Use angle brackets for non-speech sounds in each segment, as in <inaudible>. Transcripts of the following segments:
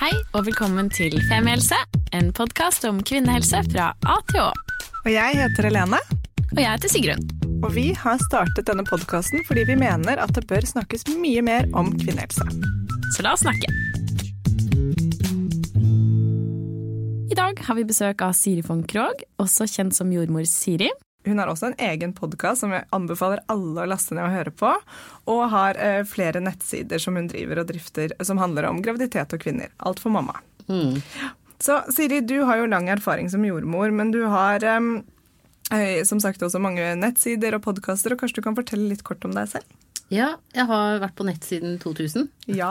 Hei og velkommen til Femihelse, en podkast om kvinnehelse fra A til Å. Og jeg heter Helene. Og jeg heter Sigrun. Og vi har startet denne podkasten fordi vi mener at det bør snakkes mye mer om kvinnehelse. Så la oss snakke. I dag har vi besøk av Siri von Krogh, også kjent som jordmor Siri. Hun har også en egen podkast som jeg anbefaler alle å laste ned og høre på. Og har eh, flere nettsider som hun driver og drifter som handler om graviditet og kvinner. Alt for mamma. Mm. Så Siri, du har jo lang erfaring som jordmor, men du har eh, som sagt også mange nettsider og podkaster, og kanskje du kan fortelle litt kort om deg selv? Ja, jeg har vært på nett siden 2000. Ja.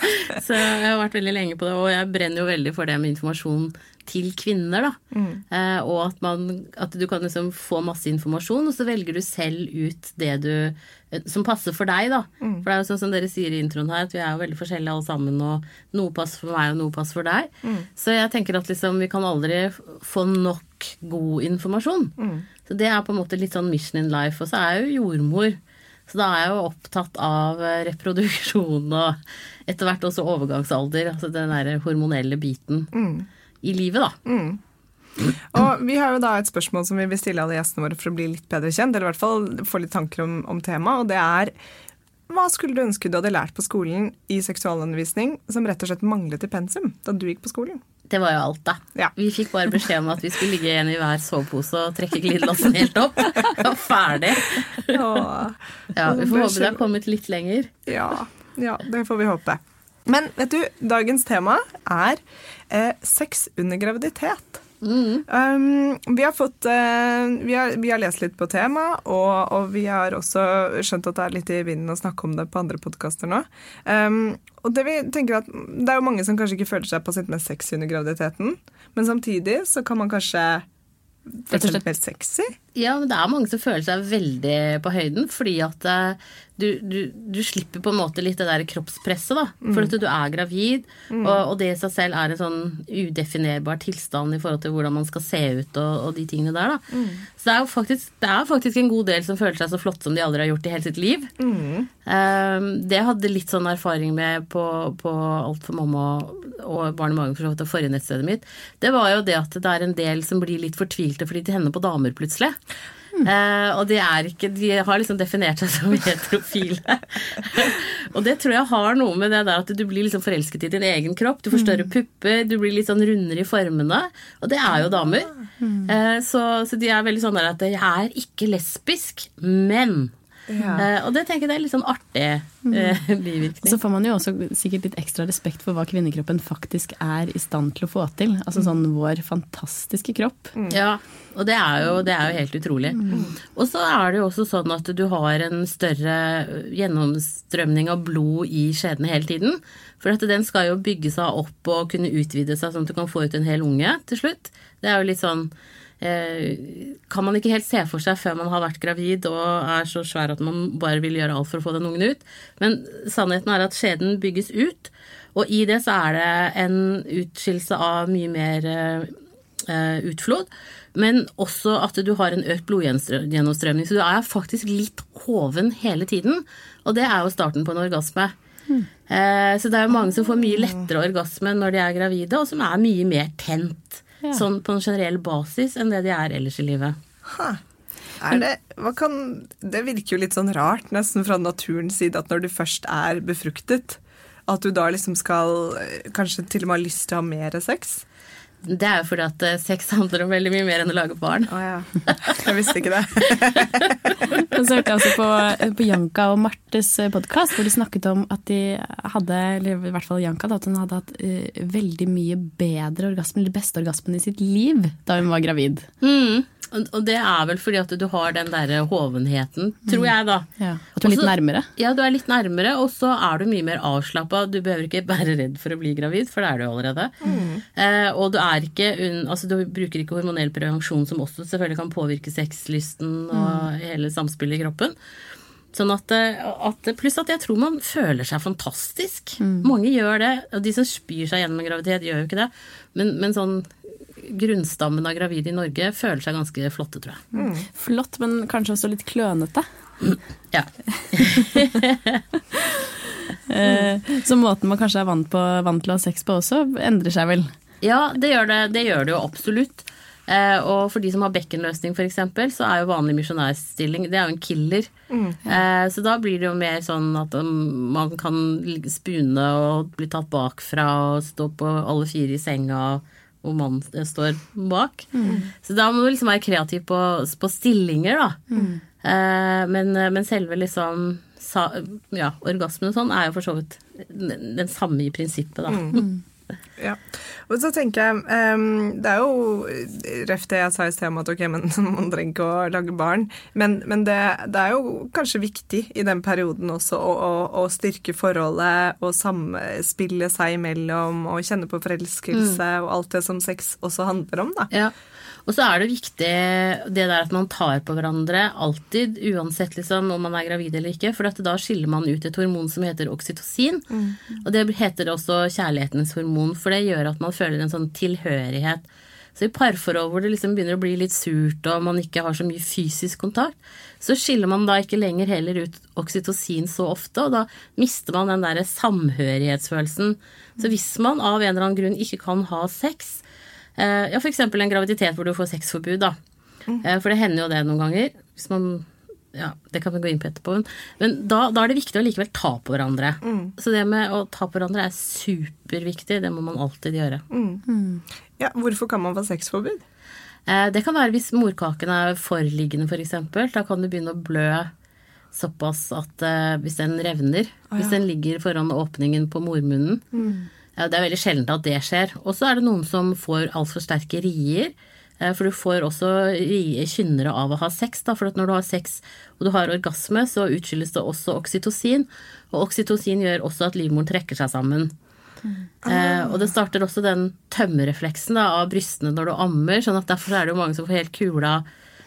<laughs> så jeg har vært veldig lenge på det, og jeg brenner jo veldig for det med informasjon til kvinner, da. Mm. Eh, og at, man, at, du kan liksom få masse informasjon, og så velger du selv ut det du eh, som passer for deg, da. Mm. For det er jo sånn som dere sier i introen her, at vi er jo veldig forskjellige alle sammen, og noe passer for meg, og noe passer for deg. Mm. Så jeg tenker at liksom vi kan aldri få nok god informasjon. Mm. Så det er på en måte litt sånn mission in life. Og så er jo jordmor. Så da er jeg jo opptatt av eh, reproduksjon og etter hvert også overgangsalder. Altså den derre hormonelle biten mm. i livet, da. Mm. Og vi har jo da et spørsmål som vi vil stille alle gjestene våre for å bli litt bedre kjent, eller i hvert fall få litt tanker om, om temaet, og det er hva skulle du ønske du hadde lært på skolen i seksualundervisning som rett og slett manglet i pensum da du gikk på skolen? Det var jo alt, da. Ja. Vi fikk bare beskjed om at vi skulle ligge igjen i hver sovepose og trekke glidelåsen helt opp. Og ferdig. Ja, vi får håpe det har kommet litt lenger. Ja, ja, det får vi håpe. Men vet du, dagens tema er eh, sex under graviditet. Mm. Um, vi, har fått, uh, vi, har, vi, har lest litt på temaet, og, og, vi har også skjønt at det er litt i vinden å snakke om det på andre podkaster nå. Um, og det, vi tenker at det er jo mange som kanskje ikke føler seg på sitt mest sexy under graviditeten, men samtidig så kan man kanskje føle seg mer sexy? Ja, men det er mange som føler seg veldig på høyden, fordi at uh, du, du, du, slipper på en måte litt det der kroppspresset, da. Mm. For at du er gravid, mm. og, og, det i seg selv er en sånn udefinerbar tilstand i forhold til hvordan man skal se ut og, og de tingene der, da. Mm. Så det er jo faktisk, det er faktisk, en god del som føler seg så flotte som de aldri har gjort i hele sitt liv. Um, det hadde litt sånn erfaring med på, på Alt for mamma og Barn i magen, for så vidt, forrige nettstedet mitt. Det var jo det at det er en del som blir litt fortvilte fordi de tenner på damer plutselig. Uh, og de er ikke De har liksom definert seg som <laughs> heterofile. og det tror jeg har noe med det der at du blir liksom forelsket i din egen kropp. Du får større mm. pupper, du blir litt sånn rundere i formene. Og det er jo damer. Uh, så, så, de er veldig sånn der at jeg er ikke lesbisk, men ja. Uh, og det tenker jeg det er litt sånn artig uh, <laughs> bivirkning. Så får man jo også sikkert litt ekstra respekt for hva kvinnekroppen faktisk er i stand til å få til. Altså sånn vår fantastiske kropp. Mm. Ja, og det er, jo, det er jo, helt utrolig. Mm. Og så er det jo også sånn at du har en større gjennomstrømning av blod i skjedene hele tiden. For at den skal jo bygge seg opp og kunne utvide seg sånn at du kan få ut en hel unge til slutt. Det er jo litt sånn Eh, kan man ikke helt se for seg før man har vært gravid og er så svær at man bare vil gjøre alt for å få den ungen ut. Men sannheten er at skjeden bygges ut, og i det så er det en utskillelse av mye mer uh, utflod. Men også at du har en økt blodgjennomstrømning. Så du er faktisk litt hoven hele tiden. Og det er jo starten på en orgasme. Mm. Så det er jo mange som får mye lettere orgasme når de er gravide, og som er mye mer tent ja. sånn på en generell basis enn det de er ellers i livet. Ha. Det, kan, det, virker jo litt sånn rart, nesten fra naturens side, at når du først er befruktet, at du da liksom skal kanskje til og med ha lyst til å ha mer sex? Det er jo fordi at eh, sex handler om veldig mye mer enn å lage barn. Å ja. Jeg visste ikke det. Og så hørte jeg også på, på Janka og Martes podkast, hvor de snakket om at de hadde, eller i hvert fall Janka, at hun hadde hatt uh, veldig mye bedre orgasme, eller beste orgasmen i sitt liv da hun var gravid. Mm. Og det er vel fordi at du har den derre hovenheten, tror jeg, da. Ja. At du er litt Også- nærmere. Ja, du er litt nærmere, og så er du mye mer avslappa. Du behøver ikke være redd for å bli gravid, for det er du jo allerede. Eh, og du er ikke altså du bruker ikke hormonell prevensjon, som også selvfølgelig kan påvirke sexlysten og hele samspillet i kroppen. Sånn at, eh, at, pluss at jeg tror man føler seg fantastisk. Mange gjør det. Og de som spyr seg gjennom en graviditet, gjør jo ikke det. Men, men sånn grunnstammen av gravide i Norge føler seg ganske flotte, tror jeg. Flott, men kanskje også litt klønete. Ja. <laughs> Eh, Så måten man kanskje er vant, på, vant til å ha sex på også, endrer seg vel. Ja, det gjør det, det, gjør det jo absolutt. Eh, og for de som har bekkenløsning f.eks., så er jo vanlig misjonærstilling det er jo en killer. Eh, så da blir det jo mer sånn at um, man kan spune og bli tatt bakfra og stå på alle fire i senga hvor mannen eh, står bak. Så da må du liksom være kreativ på, på stillinger, da. Eh, men, men selve liksom sa, ja, orgasmen og sånn er jo for så vidt den, den samme i prinsippet, da. <laughs> Ja. Og så tenker jeg um, Det er jo ref det jeg sa i sted om at ok, men <laughs> man trenger ikke å lage barn. Men, men det, det er jo kanskje viktig i den perioden også å, å, å styrke forholdet og samspille seg imellom og kjenne på forelskelse og alt det som sex også handler om, da. Ja. Og så er det viktig det der at man tar på hverandre alltid, uansett liksom om man er gravid eller ikke, for at da skiller man ut et hormon som heter oksytocin. Og det heter også kjærlighetens hormon, for det gjør at man føler en sånn tilhørighet. Så i parforhold hvor det liksom begynner å bli litt surt og man ikke har så mye fysisk kontakt, så skiller man da ikke lenger heller ut oksytocin så ofte, og da mister man den derre samhørighetsfølelsen. Så hvis man av en eller annen grunn ikke kan ha sex, Ja, f.eks. en graviditet hvor du får sexforbud. da. Eh, For det hender jo det noen ganger. Hvis man, ja, Det kan vi gå inn på etterpå. men- Men da, da er det viktig å likevel ta på hverandre. Så det med å ta på hverandre er superviktig. Det må man alltid gjøre. Ja, hvorfor kan man få sexforbud? Eh, Det kan være hvis morkaken er forliggende, f.eks. Da kan du begynne å blø såpass at eh, hvis den revner Hvis den ligger foran åpningen på mormunnen. Ja, det er veldig sjelden at det skjer. Og så er det noen som får altfor sterke rier. eh, For du får også kynnere av å ha sex. Da, for at når du har sex og du har orgasme, så utskilles det også oksytocin. Og oksytocin gjør også at livmoren trekker seg sammen. Eh, og det starter også den tømmerrefleksen da, av brystene når du ammer. sånn at Derfor er det jo mange som får helt kula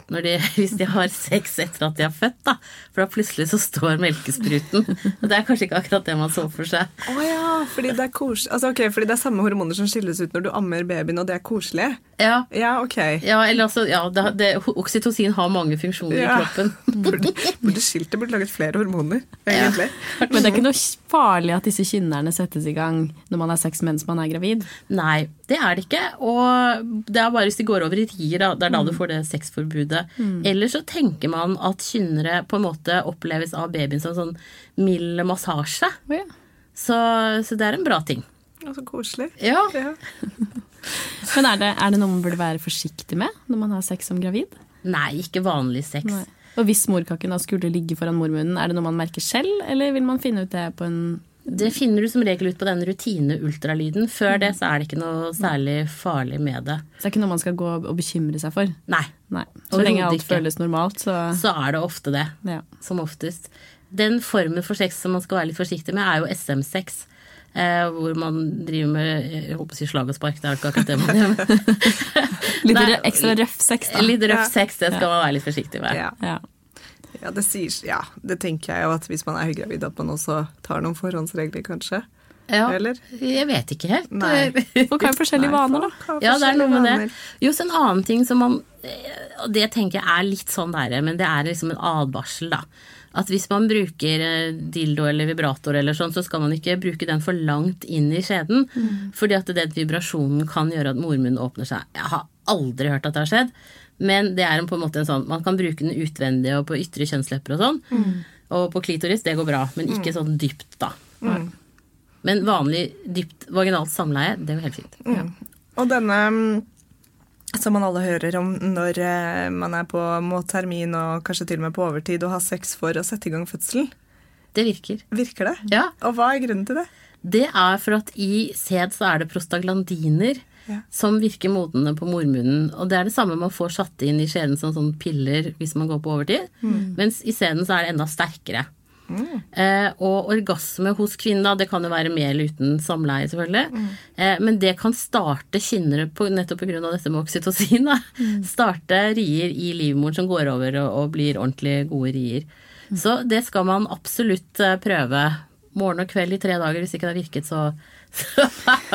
de, <laughs> hvis de har sex etter at de har født. da, For da plutselig så står melkespruten. Og det er kanskje ikke akkurat det man så for seg. Å ja, fordi det er kos altså, ok, fordi det er samme hormoner som skilles ut når du ammer babyen, og det er koselig? Ja, Ja, ok. ja eller altså, ja, det, det, Oksytocin har mange funksjoner Ja. i kroppen. <laughs> Burde, burde skilt det burde laget flere hormoner, egentlig. <laughs> Men det er ikke noe farlig at disse kynnerne settes i gang når man har sex mens man er gravid. Nei, det er det ikke. Og det er bare hvis de går over i rier, da, det er da du får det sexforbudet. Eller så tenker man at kynnere på en måte oppleves av babyen som sånn mild massasje. Oh, ja. Så, så det er en bra ting. Og Så koselig. Ja. Ja. <laughs> Men er det, er det noe man burde være forsiktig med når man har sex som gravid? Nei, ikke vanlig sex. Nei. Og hvis morkaken da skulle ligge foran mormunnen, er det noe man merker selv, eller vil man finne ut det på en Det finner du som regel ut på den rutineultralyden. Før det så er det ikke noe særlig farlig med det. Så det er ikke noe man skal gå og bekymre seg for? Nei. Nei. Så og lenge alt ikke. føles normalt, så Så er det ofte det. ja. Som oftest. Den formen for sex som man skal være litt forsiktig med, er jo SM-sex. Eh, hvor man driver med jeg håper å si slag og spark, det er ikke akkurat det man gjør. <laughs> <laughs> Litt Nei. ekstra røff sex, da. Litt røff Ja. sex, det skal man være litt forsiktig med. Ja. Ja. Det sier, ja, det tenker jeg jo at hvis man er høygravid, at man også tar noen forhåndsregler, kanskje. Ja. Eller? Jeg vet ikke helt. Nei. <laughs> Folk har jo forskjellige Nei, vaner, da. Ja, det er noe med det. Jo, så en annen ting som man eh, Og det tenker jeg er litt sånn der, men det er liksom en advarsel, da. At hvis man bruker eh, dildo eller vibrator eller sånn, så skal man ikke bruke den for langt inn i skjeden. Fordi at den vibrasjonen kan gjøre at mormunnen åpner seg. Jeg har aldri hørt at det har skjedd. Men det er på en måte en sånn, man kan bruke den utvendig og på ytre kjønnslepper og sånn. Og på klitoris, det går bra, men ikke sånn dypt, da. Men vanlig dypt vaginalt samleie, det går helt fint. Mm. Og denne mm, som man alle hører om når eh, man er på mot termin og kanskje til og med på overtid og har sex for å sette i gang fødselen. Det virker. Virker det? Ja. Og hva er grunnen til det? Det er for at i sæd så er det prostaglandiner Ja. som virker modnende på mormunnen. Og det er det samme man får satt inn i skjeden som sånn piller hvis man går på overtid. Mens i sæden så er det enda sterkere. Eh, og orgasme hos kvinnen, da, det kan jo være med eller uten samleie, selvfølgelig. Eh, men det kan starte kynnere på, nettopp pga. dette med oksytocin. Da. Starte rier i livmoren som går over og, og blir ordentlig gode rier. Så det skal man absolutt eh, prøve. Morgen og kveld i tre dager. Hvis ikke det har virket, så, så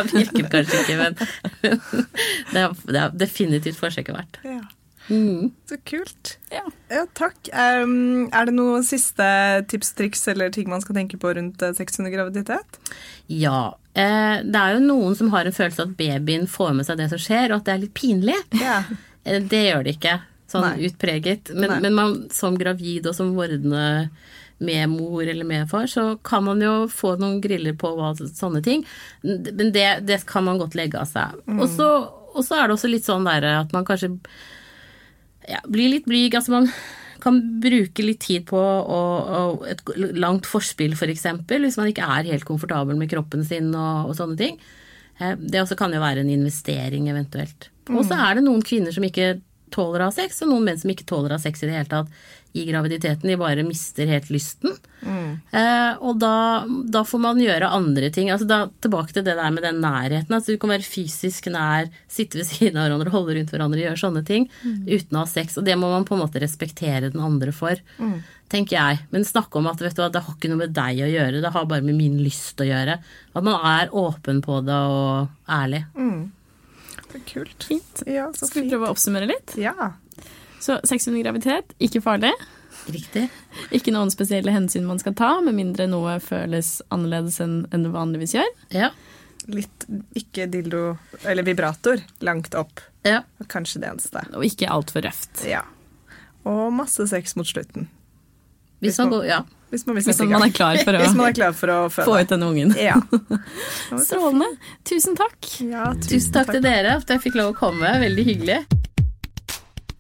<laughs> virker kanskje ikke. Men <laughs> det er, det er definitivt forsøket verdt. Ja. Mm. Så kult. Ja. Ja, takk. Um, er det noen siste tips, triks eller ting man skal tenke på rundt eh, sex under graviditet? Ja. Eh, det er jo noen som har en følelse at babyen får med seg det som skjer, og at det er litt pinlig. Ja. <laughs> Eh, Det gjør det ikke sånn Nei. utpreget. Men, men man, som gravid og som vordende med mor eller med far, så kan man jo få noen griller på hva, sånne ting. Men det, det kan man godt legge av seg. Og, så, og så er det også litt sånn der at man kanskje ja, blir litt blyg. Altså man kan bruke litt tid på å, å, et langt forspill, f.eks., hvis man ikke er helt komfortabel med kroppen sin og, og sånne ting. Eh, Det også kan jo være en investering eventuelt. Og så er det noen kvinner som ikke tåler å ha sex, og noen menn som ikke tåler å ha sex i det hele tatt i graviditeten. De bare mister helt lysten. Eh, og da, da får man gjøre andre ting. Altså da, tilbake til det der med den nærheten. Altså du kan være fysisk nær, sitte ved siden av hverandre, holde rundt hverandre, gjøre sånne ting uten å ha sex. Og det må man på en måte respektere den andre for, tenker jeg. Men snakke om at vet du hva, det har ikke noe med deg å gjøre, det har bare med min lyst å gjøre. At man er åpen på det og ærlig. Så kult. Fint. Ja, så Skal vi fint. prøve å oppsummere litt? Ja. Så sex under graviditet, ikke farlig. Riktig. Ikke noen spesielle hensyn man skal ta, med mindre noe føles annerledes enn det vanligvis gjør. Ja. Litt ikke dildo eller vibrator langt opp. ja. Kanskje det eneste. Og ikke altfor røft. Ja. Og masse sex mot slutten. Hvis man går Ja. Hvis man <laughs> Hvis man er klar for å Hvis man er klar for å få ut denne ungen. Ja. <laughs> Strålende. Tusen takk. ja Tusen takk til dere for at jeg fikk lov å komme. Veldig hyggelig.